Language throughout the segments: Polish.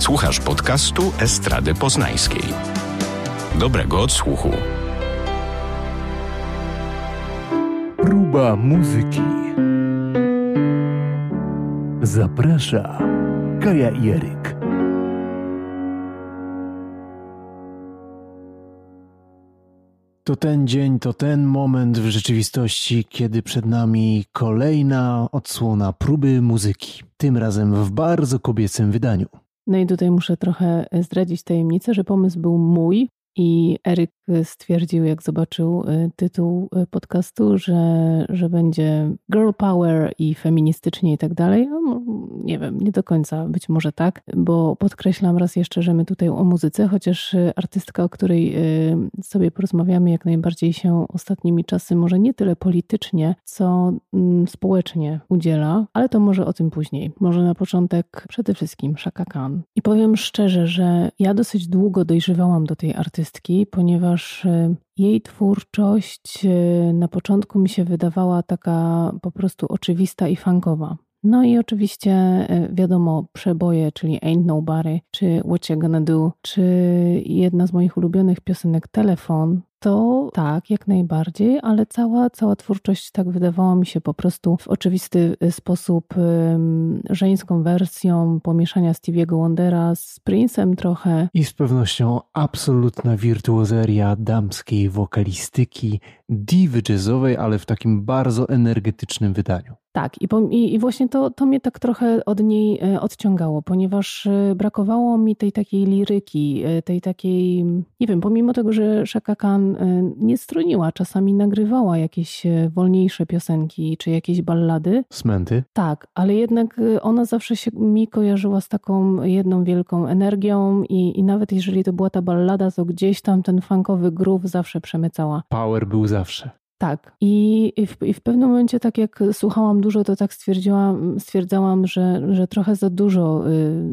Słuchasz podcastu Estrady Poznańskiej. Dobrego odsłuchu. Próba muzyki. Zaprasza Kaja Jeryk. To ten dzień, to ten moment w rzeczywistości, kiedy przed nami kolejna odsłona próby muzyki. Tym razem w bardzo kobiecym wydaniu. No i tutaj muszę trochę zdradzić tajemnicę, że pomysł był mój, i Eryk stwierdził, jak zobaczył y, tytuł y, podcastu, że, że będzie girl power i feministycznie i tak dalej. No, nie wiem, nie do końca, być może tak, bo podkreślam raz jeszcze, że my tutaj o muzyce, chociaż y, artystka, o której sobie porozmawiamy, jak najbardziej się ostatnimi czasy może nie tyle politycznie, co mm, społecznie udziela, ale to może o tym później. Może na początek przede wszystkim Shaka Khan. I powiem szczerze, że ja dosyć długo dojrzewałam do tej artystki, artystki, ponieważ e, jej twórczość e, na początku mi się wydawała taka po prostu oczywista i funkowa. No i oczywiście e, wiadomo, przeboje, czyli Ain't Nobody, czy What You Gonna Do, czy jedna z moich ulubionych piosenek Telefon, to tak, jak najbardziej, ale cała, cała twórczość tak wydawała mi się po prostu w oczywisty y, sposób żeńską wersją pomieszania Stevie'ego Wondera z Prince'em trochę. I z pewnością absolutna wirtuozeria damskiej wokalistyki, diwy jazzowej, ale w takim bardzo energetycznym wydaniu. Tak, i, i, i, właśnie to, to mnie tak trochę od niej e, odciągało, ponieważ e, brakowało mi tej takiej liryki, e, tej takiej, nie wiem, pomimo tego, że Shaka Khan nie stroniła, czasami nagrywała jakieś wolniejsze piosenki czy jakieś ballady. Smęty? Tak, ale jednak ona zawsze się mi kojarzyła z taką jedną wielką energią i, i nawet jeżeli to była ta ballada, to gdzieś tam ten funkowy groove zawsze przemycała. Power był zawsze. Tak. I, w, I, w, pewnym momencie, tak jak słuchałam dużo, to tak stwierdziłam, stwierdzałam, że, że trochę za dużo y,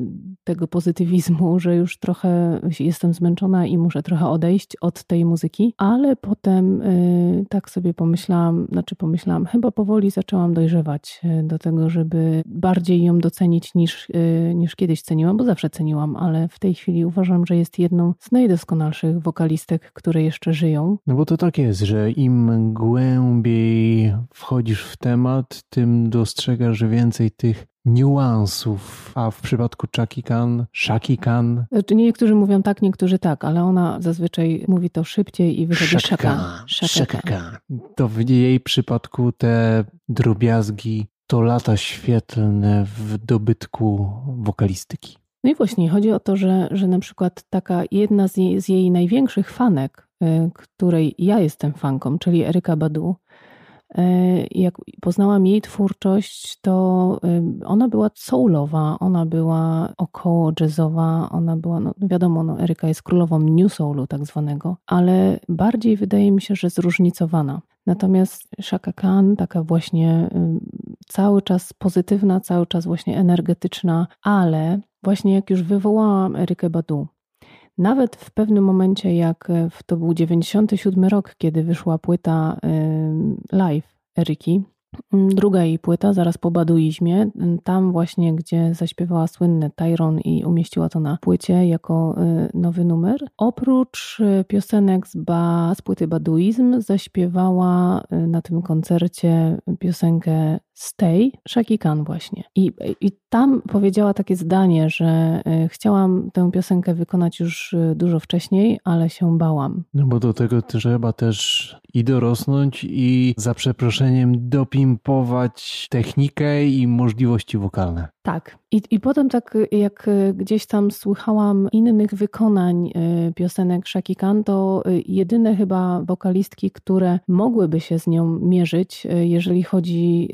tego pozytywizmu, że już trochę jestem zmęczona i muszę trochę odejść od tej muzyki. Ale potem y, tak sobie pomyślałam, znaczy pomyślałam, chyba powoli zaczęłam dojrzewać y, do tego, żeby bardziej ją docenić niż, niż kiedyś ceniłam, bo zawsze ceniłam, ale w tej chwili uważam, że jest jedną z najdoskonalszych wokalistek, które jeszcze żyją. No bo to tak jest, że im głębiej wchodzisz w temat, tym dostrzegasz więcej tych niuansów, a w przypadku Chucky Khan, Shaki Khan. Znaczy niektórzy mówią tak, niektórzy tak, ale ona zazwyczaj mówi to szybciej i wychodzi Shaka. Shaka. To w jej przypadku te drobiazgi to lata świetlne w dobytku wokalistyki. No i właśnie, chodzi o to, że, że na przykład taka jedna z jej, z jej największych fanek, Y, której ja jestem fanką, czyli Eryka Badu, jak poznałam jej twórczość, to y, ona była soulowa, ona była około jazzowa, ona była, no wiadomo, no Eryka jest królową new soulu tak zwanego, ale bardziej wydaje mi się, że zróżnicowana. Natomiast Shaka Khan, taka właśnie cały czas pozytywna, cały czas właśnie energetyczna, ale właśnie jak już wywołałam Erykę Badu, nawet w pewnym momencie, jak e, to był 97 rok, kiedy wyszła płyta live Eryki, druga jej płyta, zaraz po baduizmie, tam właśnie, gdzie zaśpiewała słynne Tyron i umieściła to na płycie jako e, nowy numer. Oprócz e, piosenek z, ba, z płyty Baduizm, zaśpiewała na tym koncercie piosenkę Stay Shaki Khan właśnie. I, I tam powiedziała takie zdanie, że e, chciałam tę piosenkę wykonać już e, dużo wcześniej, ale się bałam. No bo do tego trzeba też i dorosnąć i za przeproszeniem dopimpować technikę i możliwości wokalne. Tak. I, I potem tak jak gdzieś tam słuchałam innych wykonań e, piosenek Shaki Khan, to jedyne chyba wokalistki, które mogłyby się z nią mierzyć, jeżeli chodzi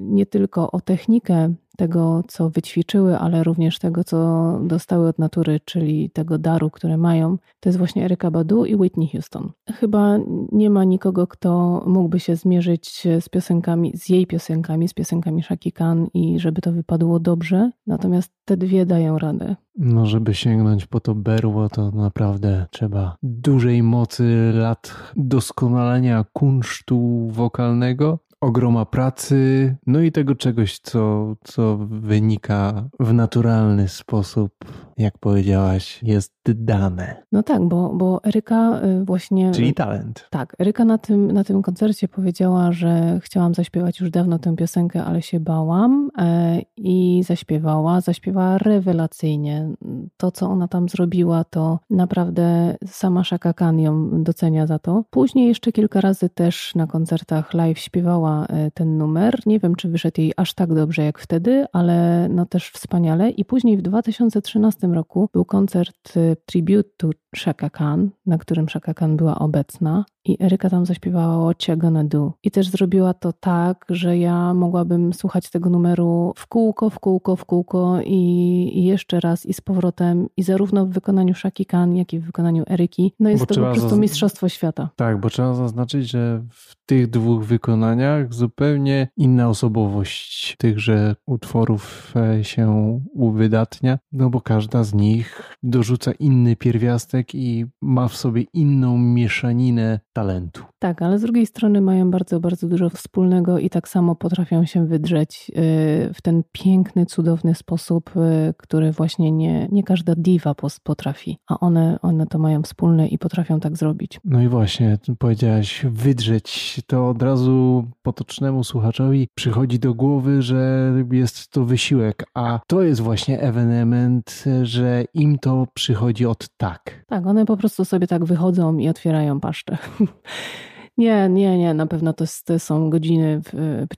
nie tylko o technikę tego, co wyćwiczyły, ale również tego, co dostały od natury, czyli tego daru, które mają, to jest właśnie Eryka Badu i Whitney Houston. Chyba nie ma nikogo, kto mógłby się zmierzyć z piosenkami, z jej piosenkami, z piosenkami Shaki Khan i żeby to wypadło dobrze, natomiast te dwie dają radę. No, żeby sięgnąć po to berło, to naprawdę trzeba dużej mocy, lat doskonalenia kunsztu wokalnego, ogroma pracy, no i tego czegoś, co, co wynika w naturalny sposób jak powiedziałaś, jest dane. No tak, bo, bo Eryka y, właśnie... Czyli talent. Tak, Eryka na tym, na tym koncercie powiedziała, że chciałam zaśpiewać już dawno tę piosenkę, ale się bałam e, i zaśpiewała. Zaśpiewała rewelacyjnie. To, co ona tam zrobiła, to naprawdę sama Shaka Khan ją docenia za to. Później jeszcze kilka razy też na koncertach live śpiewała e, ten numer. Nie wiem, czy wyszedł jej aż tak dobrze jak wtedy, ale no też wspaniale. I później w 2013 roku był koncert e, Tribute to Shaka Khan, na którym Shaka Khan była obecna i Eryka tam zaśpiewała What You Gonna Do. I też zrobiła to tak, że ja mogłabym słuchać tego numeru w kółko, w kółko, w kółko i, i jeszcze raz i z powrotem i zarówno w wykonaniu Shaki Khan, jak i w wykonaniu Eryki. No jest bo to po prostu mistrzostwo świata. Tak, bo trzeba zaznaczyć, że w tych dwóch wykonaniach zupełnie inna osobowość tychże utworów e, się uwydatnia, no bo każda z nich dorzuca inny pierwiastek i ma w sobie inną mieszaninę talento Tak, ale z drugiej strony mają bardzo, bardzo dużo wspólnego i tak samo potrafią się wydrzeć y, w ten piękny, cudowny sposób, y, który właśnie nie, nie każda diwa potrafi, a one, one to mają wspólne i potrafią tak zrobić. No i właśnie, powiedziałaś wydrzeć, to od razu potocznemu słuchaczowi przychodzi do głowy, że jest to wysiłek, a to jest właśnie ewenement, że im to przychodzi od tak. Tak, one po prostu sobie tak wychodzą i otwierają paszczę. Nie, nie, nie, na pewno to, to są godziny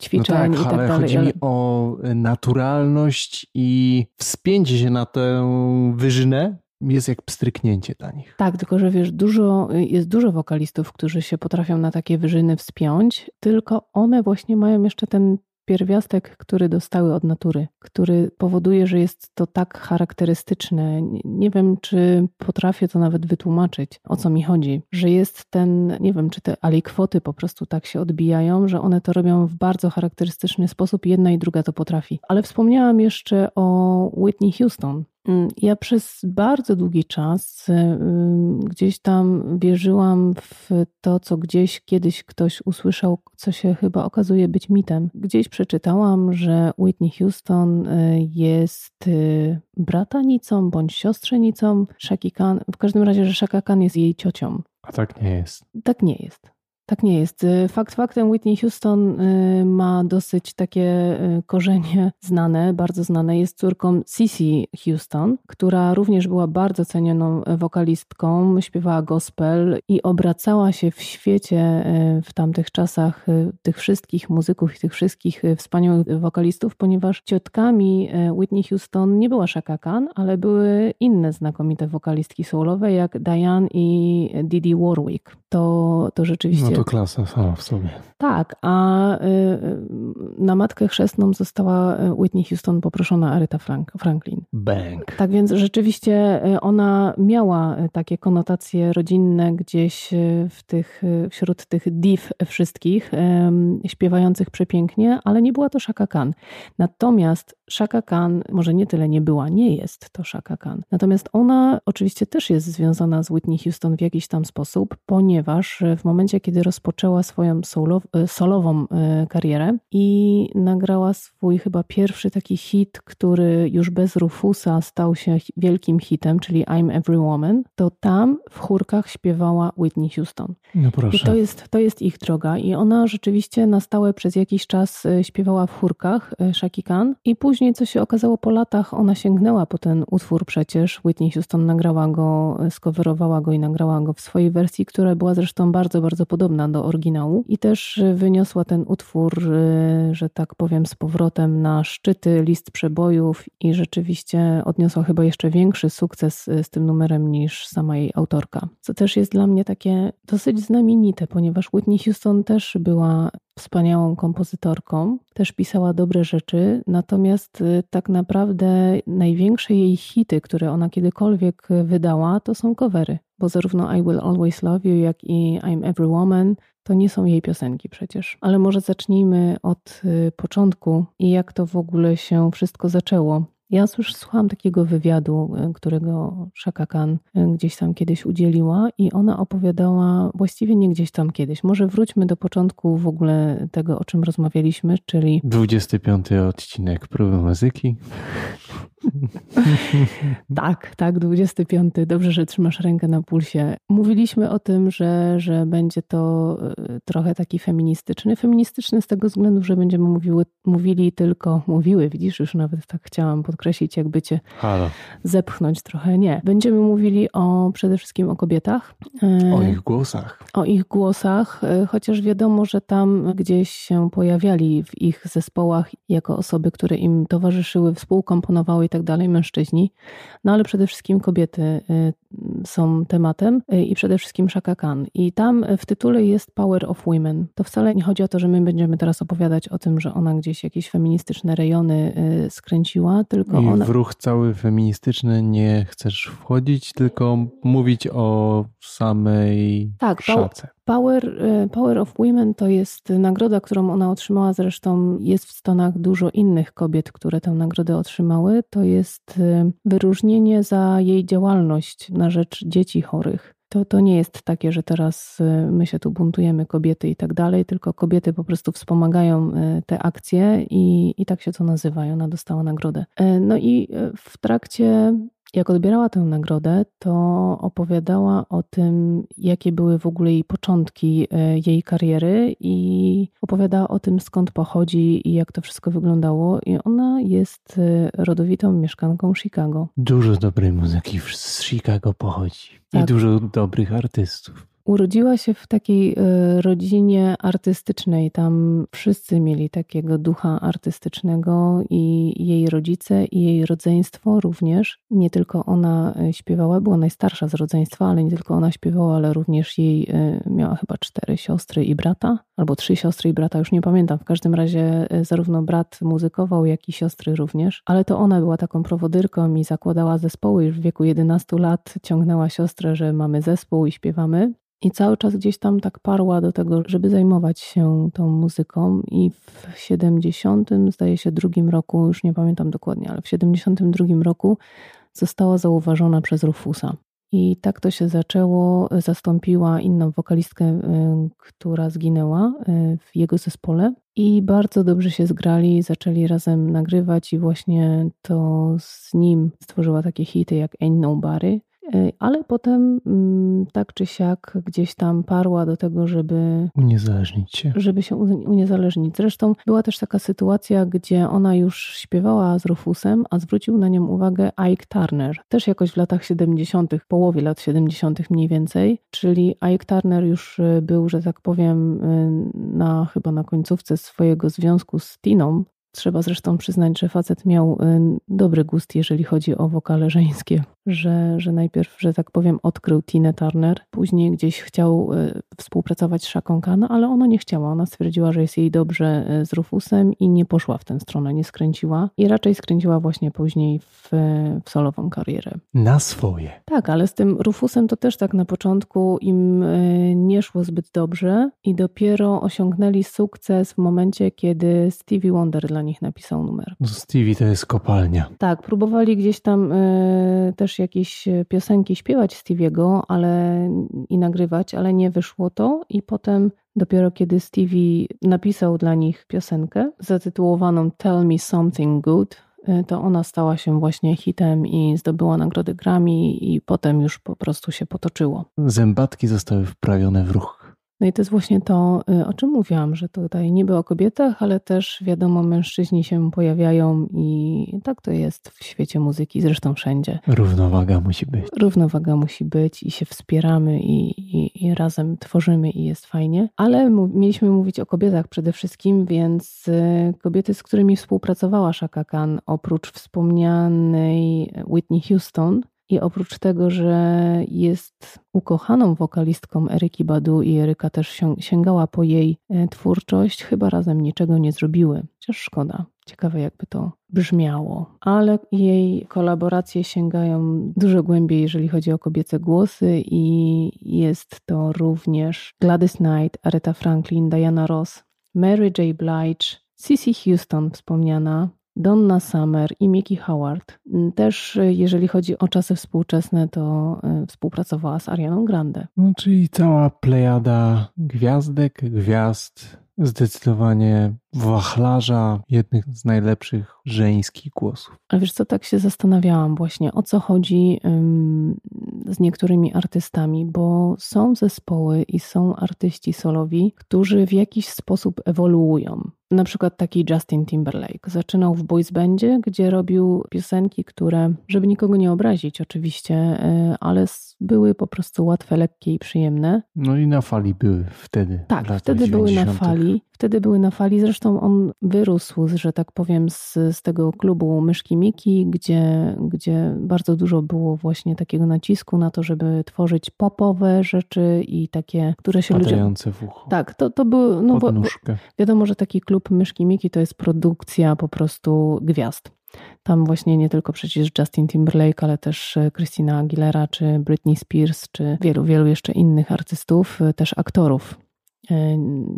ćwiczeń no tak, i tak ale dalej. Chodzi ale... mi o naturalność i wspięcie się na tę wyżynę, jest jak pstryknięcie dla nich. Tak, tylko że wiesz, dużo, jest dużo wokalistów, którzy się potrafią na takie wyżyny wspiąć, tylko one właśnie mają jeszcze ten pierwiastek, który dostały od natury, który powoduje, że jest to tak charakterystyczne. Nie wiem, czy potrafię to nawet wytłumaczyć, o co mi chodzi, że jest ten, nie wiem, czy te alikwoty po prostu tak się odbijają, że one to robią w bardzo charakterystyczny sposób, jedna i druga to potrafi. Ale wspomniałam jeszcze o Whitney Houston, ja przez bardzo długi czas y, gdzieś tam wierzyłam w to, co gdzieś kiedyś ktoś usłyszał, co się chyba okazuje być mitem. Gdzieś przeczytałam, że Whitney Houston y, jest y, bratanicą bądź siostrzenicą Shaki Khan. W każdym razie, że Shaka Khan jest jej ciocią. A tak nie jest. Tak nie jest. Tak nie jest. Y, fakt faktem Whitney Houston y, ma dosyć takie y, korzenie znane, bardzo znane. Jest córką Cissy Houston, która również była bardzo cenioną wokalistką, śpiewała gospel i obracała się w świecie w tamtych czasach tych wszystkich muzyków i tych wszystkich wspaniałych wokalistów, ponieważ ciotkami Whitney Houston nie była Shaka Khan, ale były inne znakomite wokalistki soulowe jak Diane i Didi Warwick. To, to rzeczywiście to klasa sama w sobie. Tak, a y, y, na matkę chrzestną została y, Whitney Houston poproszona Aretha Frank, Franklin. Bang. Tak więc rzeczywiście ona miała takie konotacje rodzinne gdzieś w tych, wśród tych div wszystkich, śpiewających przepięknie, ale nie była to Shaka Khan. Natomiast Shaka Khan, może nie tyle nie była, nie jest to Shaka Khan. Natomiast ona oczywiście też jest związana z Whitney Houston w jakiś tam sposób, ponieważ w momencie, kiedy rozpoczęła swoją e, solową e, karierę i nagrała swój chyba pierwszy taki hit, który już bez Rufusa stał się wielkim hitem, czyli I'm Every Woman, to tam w chórkach śpiewała Whitney Houston. No proszę. I to jest, to jest ich droga i ona rzeczywiście na stałe przez jakiś czas e, śpiewała w chórkach Shaki Khan i później, co się okazało po latach, ona sięgnęła po ten utwór przecież. Whitney Houston nagrała go, skowerowała go i nagrała go w swojej wersji, która była zresztą bardzo, bardzo podobna do oryginału i też wyniosła ten utwór, y, że tak powiem, z powrotem na szczyty list przebojów i rzeczywiście odniosła chyba jeszcze większy sukces y, z tym numerem niż sama jej autorka. Co też jest dla mnie takie dosyć znamienite, ponieważ Whitney Houston też była wspaniałą kompozytorką, też pisała dobre rzeczy, natomiast y, tak naprawdę największe jej hity, które ona kiedykolwiek wydała, to są covery, bo zarówno I Will Always Love You, jak i I'm Every Woman to nie są jej piosenki przecież. Ale może zacznijmy od y, początku i jak to w ogóle się wszystko zaczęło. Ja już słuchałam takiego wywiadu, y, którego Shaka Khan y, gdzieś tam kiedyś udzieliła i ona opowiadała, właściwie nie gdzieś tam kiedyś, może wróćmy do początku w ogóle tego, o czym rozmawialiśmy, czyli... 25 odcinek próby muzyki. tak, tak, 25. Dobrze, że trzymasz rękę na pulsie. Mówiliśmy o tym, że, że będzie to e, trochę taki feministyczny. Feministyczny z tego względu, że będziemy mówiły, mówili tylko, mówiły, widzisz, już nawet tak chciałam podkreślić, jakby cię Halo. zepchnąć trochę. Nie. Będziemy mówili o przede wszystkim o kobietach. E, o ich głosach. O ich głosach, e, chociaż wiadomo, że tam gdzieś się pojawiali w ich zespołach jako osoby, które im towarzyszyły, współkomponowały i tak dalej, mężczyźni. No ale przede wszystkim kobiety y, są tematem y, i przede wszystkim Shaka Khan. I tam w tytule jest Power of Women. To wcale nie chodzi o to, że my będziemy teraz opowiadać o tym, że ona gdzieś jakieś feministyczne rejony y, skręciła, tylko I ona... w ruch cały feministyczny nie chcesz wchodzić, tylko mówić o samej tak, szace. Power, Power of Women to jest nagroda, którą ona otrzymała. Zresztą jest w Stanach dużo innych kobiet, które tę nagrodę otrzymały. To jest wyróżnienie za jej działalność na rzecz dzieci chorych. To, to nie jest takie, że teraz y, my się tu buntujemy, kobiety i tak dalej, tylko kobiety po prostu wspomagają y, te akcje i, i tak się to nazywa. I ona dostała nagrodę. Y, no i w trakcie jak odbierała tę nagrodę, to opowiadała o tym, jakie były w ogóle jej początki e, jej kariery i opowiadała o tym, skąd pochodzi i jak to wszystko wyglądało. I ona jest e, rodowitą mieszkanką Chicago. Dużo dobrej muzyki z Chicago pochodzi tak. i dużo dobrych artystów. Urodziła się w takiej e, rodzinie artystycznej. Tam wszyscy mieli takiego ducha artystycznego i jej rodzice, i jej rodzeństwo również. Nie tylko ona e, śpiewała, była najstarsza z rodzeństwa, ale nie tylko ona śpiewała, ale również jej e, miała chyba cztery siostry i brata, albo trzy siostry i brata, już nie pamiętam. W każdym razie zarówno brat muzykował, jak i siostry również. Ale to ona była taką prowodyrką i zakładała zespoły już w wieku 11 lat. Ciągnęła siostrę, że mamy zespół i śpiewamy. I cały czas gdzieś tam tak parła do tego, żeby zajmować się tą muzyką. I w 70, zdaje się, drugim roku, już nie pamiętam dokładnie, ale w 72 roku została zauważona przez Rufusa. I tak to się zaczęło. Zastąpiła inną wokalistkę, y, która zginęła y, w jego zespole. I bardzo dobrze się zgrali, zaczęli razem nagrywać, i właśnie to z nim stworzyła takie hity jak Ain't Nobody. Ale potem mm, tak czy siak gdzieś tam parła do tego, żeby uniezależnić się. Żeby się uniezależnić. Zresztą była też taka sytuacja, gdzie ona już śpiewała z Rufusem, a zwrócił na nią uwagę Ike Turner. Też jakoś w latach 70., połowie lat 70. mniej więcej. Czyli Ike Turner już y, był, że tak powiem, y, na chyba na końcówce swojego związku z Tiną, Trzeba zresztą przyznać, że facet miał dobry gust, jeżeli chodzi o wokale żeńskie że, że najpierw, że tak powiem, odkrył Tina Turner, później gdzieś chciał e, współpracować z Shaką Khan, ale ona nie chciała. Ona stwierdziła, że jest jej dobrze e, z Rufusem i nie poszła w tę stronę, nie skręciła i raczej skręciła właśnie później w, w solową karierę. Na swoje. Tak, ale z tym Rufusem to też tak na początku im nie szło zbyt dobrze i dopiero osiągnęli sukces w momencie, kiedy Stevie Wonder dla nich napisał numer. No, Stevie to jest kopalnia. Tak, próbowali gdzieś tam też jakieś e, piosenki śpiewać Stevie'ego ale, i nagrywać, ale nie wyszło to. I potem dopiero kiedy Stevie napisał dla nich piosenkę zatytułowaną Tell Me Something Good, e, to ona stała się właśnie hitem i zdobyła nagrody Grammy i potem już po prostu się potoczyło. Zębatki zostały wprawione w ruch. No i to jest właśnie to, y, o czym mówiłam, że tutaj niby o kobietach, ale też wiadomo, mężczyźni się pojawiają i tak to jest w świecie muzyki, zresztą wszędzie. Równowaga musi być. Równowaga musi być i się wspieramy i, i, i razem tworzymy i jest fajnie. Ale mieliśmy mówić o kobietach przede wszystkim, więc y, kobiety, z którymi współpracowała Shaka Khan, oprócz wspomnianej Whitney Houston, i oprócz tego, że jest ukochaną wokalistką Eryki Badu i Eryka też sięgała po jej e, twórczość, chyba razem niczego nie zrobiły. Chociaż szkoda. Ciekawe, jakby to brzmiało. Ale jej kolaboracje sięgają dużo głębiej, jeżeli chodzi o kobiece głosy, i jest to również Gladys Knight, Aretha Franklin, Diana Ross, Mary J. Blige, Cissy Houston wspomniana, Donna Summer i Mickey Howard. Mm, też e, jeżeli chodzi o czasy współczesne, to e, współpracowała z Arianą Grande. No, czyli cała plejada gwiazdek, gwiazd Zdecydowanie wachlarza, jednych z najlepszych żeńskich głosów. A wiesz co, tak się zastanawiałam właśnie, o co chodzi um, z niektórymi artystami, bo są zespoły i są artyści solowi, którzy w jakiś sposób ewoluują. Na przykład taki Justin Timberlake. Zaczynał w boys bandzie, gdzie robił piosenki, które, żeby nikogo nie obrazić oczywiście, e, ale były po prostu łatwe, lekkie i przyjemne. No i na fali były wtedy. Tak, wtedy były na fali. Wtedy były na fali. Zresztą on wyrósł, że tak powiem, z, z tego klubu Myszki Miki, gdzie, gdzie bardzo dużo było właśnie takiego nacisku na to, żeby tworzyć popowe rzeczy i takie, które się ludzie... w ucho. Tak, to, to był... No, bo, wiadomo, że taki klub Myszki Miki to jest produkcja po prostu gwiazd. Tam właśnie nie tylko przecież Justin Timberlake, ale też e, Christina Aguilera, czy Britney Spears, czy wielu, wielu jeszcze innych artystów, e, też aktorów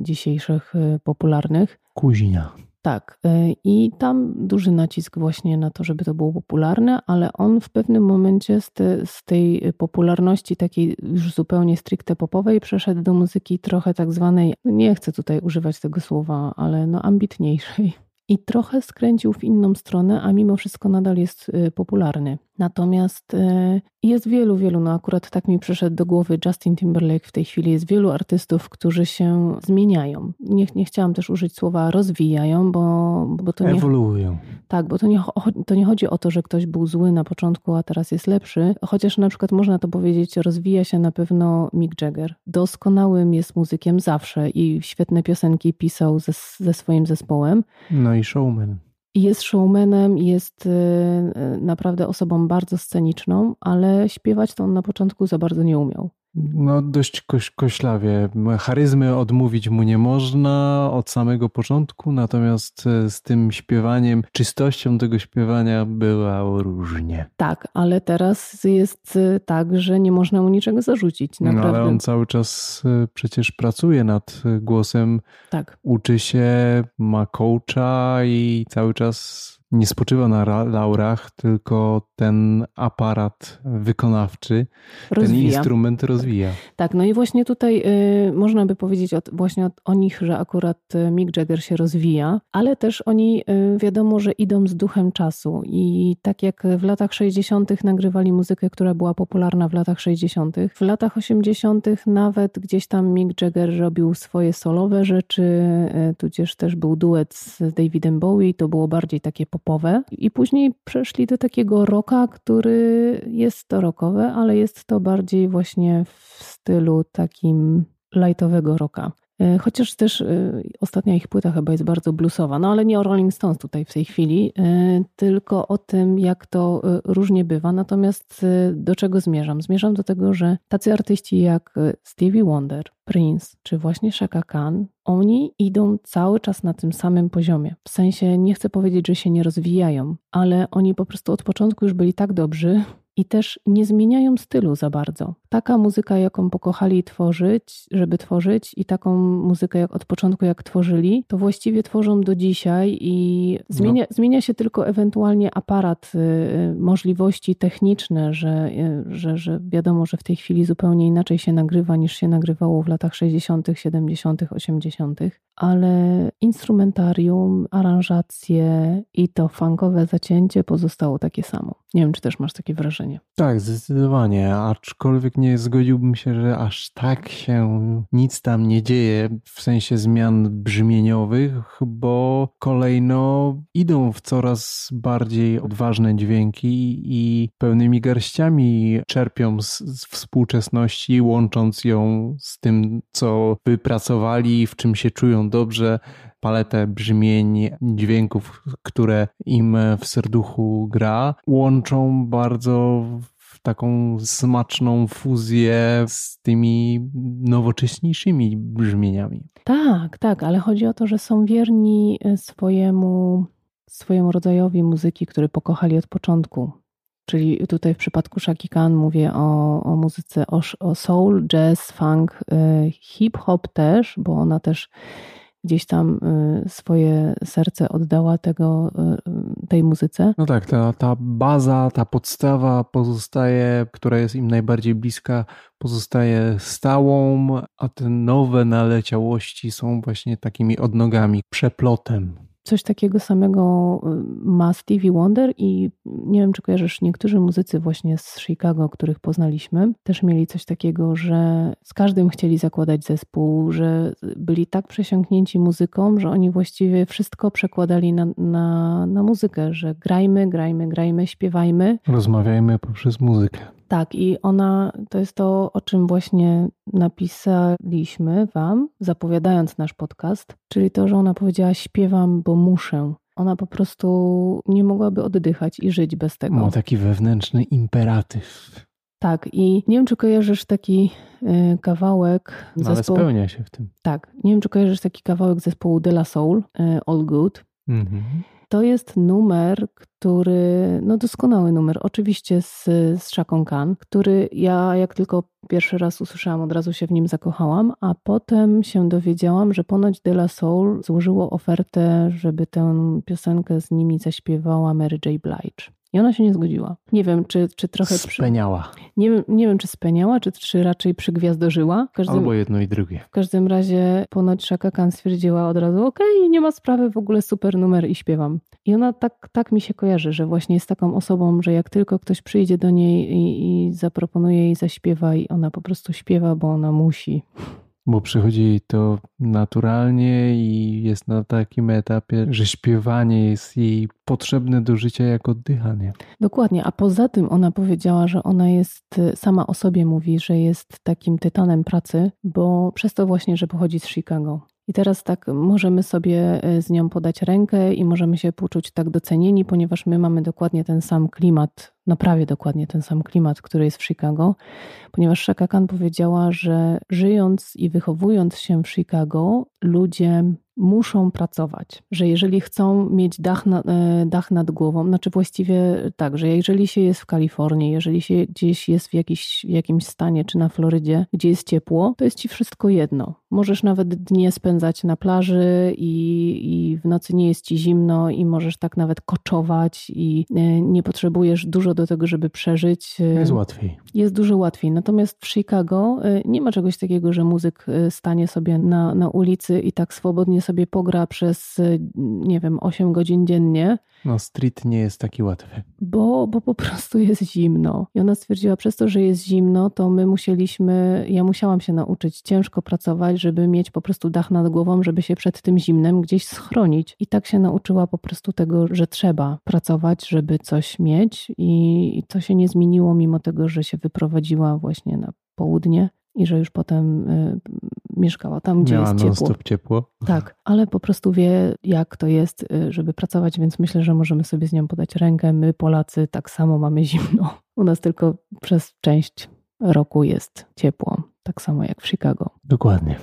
dzisiejszych popularnych. Kuzina. Tak. I tam duży nacisk właśnie na to, żeby to było popularne, ale on w pewnym momencie z, te, z tej popularności takiej już zupełnie stricte popowej przeszedł do muzyki trochę tak zwanej, nie chcę tutaj używać tego słowa, ale no ambitniejszej i trochę skręcił w inną stronę, a mimo wszystko nadal jest popularny. Natomiast y, jest wielu, wielu, no akurat tak mi przyszedł do głowy Justin Timberlake w tej chwili, jest wielu artystów, którzy się zmieniają. Nie, nie chciałam też użyć słowa rozwijają, bo, bo to nie... Ewoluują. Tak, bo to nie, to nie chodzi o to, że ktoś był zły na początku, a teraz jest lepszy, chociaż na przykład można to powiedzieć, rozwija się na pewno Mick Jagger. Doskonałym jest muzykiem zawsze i świetne piosenki pisał ze, ze swoim zespołem. No i showman. Jest showmanem, jest y, y, naprawdę osobą bardzo sceniczną, ale śpiewać to on na początku za bardzo nie umiał. No, dość koś, koślawie. Charyzmy odmówić mu nie można od samego początku, natomiast e, z tym śpiewaniem, czystością tego śpiewania była różnie. Tak, ale teraz jest e, tak, że nie można mu niczego zarzucić. Naprawdę. No, ale on cały czas e, przecież pracuje nad głosem. Tak. Uczy się, ma coacha i cały czas nie spoczywa na laurach, tylko ten aparat wykonawczy, rozwija. ten instrument rozwija. Tak, no i właśnie tutaj y, można by powiedzieć o, właśnie o, o, nich, że akurat y, Mick Jagger się rozwija, ale też oni y, wiadomo, że idą z duchem czasu i tak jak w latach 60. nagrywali muzykę, która była popularna w latach 60., w latach 80. nawet gdzieś tam Mick Jagger robił swoje solowe rzeczy, y, tudzież też był duet z Davidem Bowie, to było bardziej takie popowe i później przeszli do takiego rocka, który jest to rockowe, ale jest to bardziej właśnie w stylu takim lightowego rocka. E, chociaż też e, ostatnia ich płyta chyba jest bardzo bluesowa, no ale nie o Rolling Stones tutaj w tej chwili, e, tylko o tym, jak to różnie bywa. Natomiast do czego zmierzam? Zmierzam do tego, że tacy artyści jak Stevie Wonder, Prince czy właśnie Shaka Khan, oni idą cały czas na tym samym poziomie. W sensie nie chcę powiedzieć, że się nie rozwijają, ale oni po prostu od początku już byli tak dobrzy, i też nie zmieniają stylu za bardzo. Taka muzyka, jaką pokochali tworzyć, żeby tworzyć, i taką muzykę, jak od początku, jak tworzyli, to właściwie tworzą do dzisiaj i zmienia, no. zmienia się tylko ewentualnie aparat, y, y, możliwości techniczne, że, y, że, że wiadomo, że w tej chwili zupełnie inaczej się nagrywa niż się nagrywało w latach 60., 70., 80., ale instrumentarium, aranżacje i to funkowe zacięcie pozostało takie samo. Nie wiem, czy też masz takie wrażenie. Tak, zdecydowanie, aczkolwiek nie zgodziłbym się, że aż tak się nic tam nie dzieje w sensie zmian brzmieniowych, bo kolejno idą w coraz bardziej odważne dźwięki i pełnymi garściami czerpią z, z współczesności, łącząc ją z tym, co wypracowali, w czym się czują dobrze, paletę brzmień, dźwięków, które im w serduchu gra, łączą bardzo taką smaczną fuzję z tymi nowocześniejszymi brzmieniami. Tak, tak, ale chodzi o to, że są wierni swojemu, swojemu rodzajowi muzyki, który pokochali od początku. Czyli tutaj w przypadku Shaki Khan mówię o, o muzyce o, o soul, jazz, funk, y, hip-hop też, bo ona też gdzieś tam y, swoje serce oddała tego, y, tej muzyce. No tak, ta, ta baza, ta podstawa pozostaje, która jest im najbardziej bliska, pozostaje stałą, a te nowe naleciałości są właśnie takimi odnogami, przeplotem Coś takiego samego y, ma Stevie Wonder i nie wiem, czy kojarzysz, niektórzy muzycy właśnie z Chicago, których poznaliśmy, też mieli coś takiego, że z każdym chcieli zakładać zespół, że byli tak przesiąknięci muzyką, że oni właściwie wszystko przekładali na, na, na muzykę, że grajmy, grajmy, grajmy, śpiewajmy. Rozmawiajmy poprzez muzykę. Tak, i ona to jest to, o czym właśnie napisaliśmy Wam, zapowiadając nasz podcast, czyli to, że ona powiedziała: Śpiewam, bo muszę. Ona po prostu nie mogłaby oddychać i żyć bez tego. Ma taki wewnętrzny imperatyw. Tak, i nie wiem, czy kojarzysz taki y, kawałek. No, zespołu... Ale spełnia się w tym. Tak, nie wiem, czy kojarzysz taki kawałek zespołu De La Soul, y, All Good. Mhm. To jest numer, który, no doskonały numer, oczywiście z, z Shaką Khan, który ja jak tylko pierwszy raz usłyszałam, od razu się w nim zakochałam, a potem się dowiedziałam, że ponoć De La Soul złożyło ofertę, żeby tę piosenkę z nimi zaśpiewała Mary J. Blige. I ona się nie zgodziła. Nie wiem, czy, czy trochę. Speniała. Przy... Nie, wiem, nie wiem, czy speniała, czy, czy raczej przygwiazdożyła. Każdym... Albo jedno i drugie. W każdym razie ponoć Shaka Khan stwierdziła od razu: Okej, okay, nie ma sprawy, w ogóle super numer i śpiewam. I ona tak, tak mi się kojarzy, że właśnie jest taką osobą, że jak tylko ktoś przyjdzie do niej i, i zaproponuje jej zaśpiewa, i ona po prostu śpiewa, bo ona musi bo przychodzi to naturalnie i jest na takim etapie, że śpiewanie jest jej potrzebne do życia jak oddychanie. Dokładnie, a poza tym ona powiedziała, że ona jest, sama o sobie mówi, że jest takim tytanem pracy, bo przez to właśnie, że pochodzi z Chicago. I teraz tak możemy sobie e, z nią podać rękę i możemy się poczuć tak docenieni, ponieważ my mamy dokładnie ten sam klimat, no prawie dokładnie ten sam klimat, który jest w Chicago, ponieważ Shaka Khan powiedziała, że żyjąc i wychowując się w Chicago, ludzie muszą pracować, że jeżeli chcą mieć dach, na, e, dach nad głową, znaczy właściwie tak, że jeżeli się jest w Kalifornii, jeżeli się gdzieś jest w, jakiś, jakimś stanie, czy na Florydzie, gdzie jest ciepło, to jest ci wszystko jedno. Możesz nawet dnie spędzać na plaży i, i w nocy nie jest ci zimno i możesz tak nawet koczować i e, nie potrzebujesz dużo do tego, żeby przeżyć. E, jest łatwiej. Jest dużo łatwiej. Natomiast w Chicago nie ma czegoś takiego, że muzyk stanie sobie na, na ulicy i tak swobodnie sobie pogra przez, nie wiem, 8 godzin dziennie. No, street nie jest taki łatwy. Bo, bo po prostu jest zimno. I ona stwierdziła, przez to, że jest zimno, to my musieliśmy, ja musiałam się nauczyć ciężko pracować, żeby mieć po prostu dach nad głową, żeby się przed tym zimnem gdzieś schronić. I tak się nauczyła po prostu tego, że trzeba pracować, żeby coś mieć. I, i to się nie zmieniło, mimo tego, że się wyprowadziła właśnie na południe i że już potem y, mieszkała tam, gdzie Miała jest ciepło. ciepło. Tak, ale po prostu wie, jak to jest, y, żeby pracować, więc myślę, że możemy sobie z nią podać rękę. My, Polacy, tak samo mamy zimno. U nas tylko przez część roku jest ciepło, tak samo jak w Chicago. Dokładnie.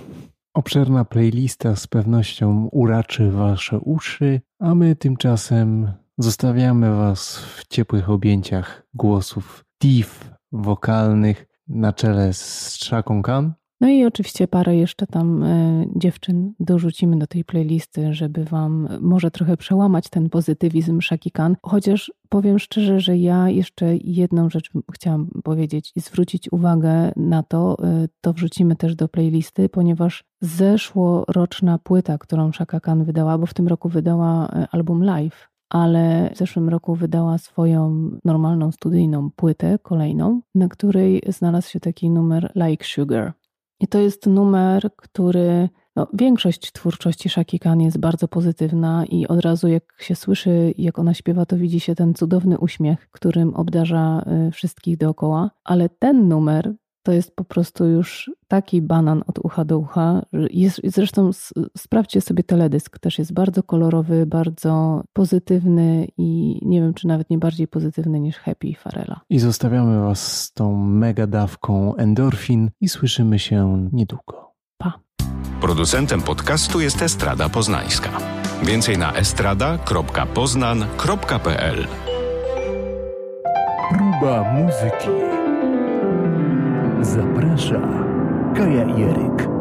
Obszerna playlista z pewnością uraczy Wasze uszy, a my tymczasem zostawiamy Was w ciepłych objęciach głosów div wokalnych na czele z Szaką Khan. No i oczywiście parę jeszcze tam e, dziewczyn dorzucimy do tej playlisty, żeby Wam może trochę przełamać ten pozytywizm Shaki Khan. Chociaż powiem szczerze, że ja jeszcze jedną rzecz chciałam powiedzieć i zwrócić uwagę na to, e, to wrzucimy też do playlisty, ponieważ zeszłoroczna płyta, którą Shaka Khan wydała, bo w tym roku wydała e, album live, ale w zeszłym roku wydała swoją normalną studyjną płytę, kolejną, na której znalazł się taki numer Like Sugar. I to jest numer, który no, większość twórczości Shaki Khan jest bardzo pozytywna i od razu jak się słyszy, jak ona śpiewa, to widzi się ten cudowny uśmiech, którym obdarza y, wszystkich dookoła. Ale ten numer to jest po prostu już taki banan od ucha do ucha. Jest, zresztą sprawdźcie sobie teledysk, też jest bardzo kolorowy, bardzo pozytywny i nie wiem, czy nawet nie bardziej pozytywny niż Happy Farela. I zostawiamy Was z tą mega dawką endorfin i słyszymy się niedługo. Pa. Producentem podcastu jest Estrada Poznańska. Więcej na estrada.poznan.pl Próba muzyki. Zaprasza Kaja Jeryk.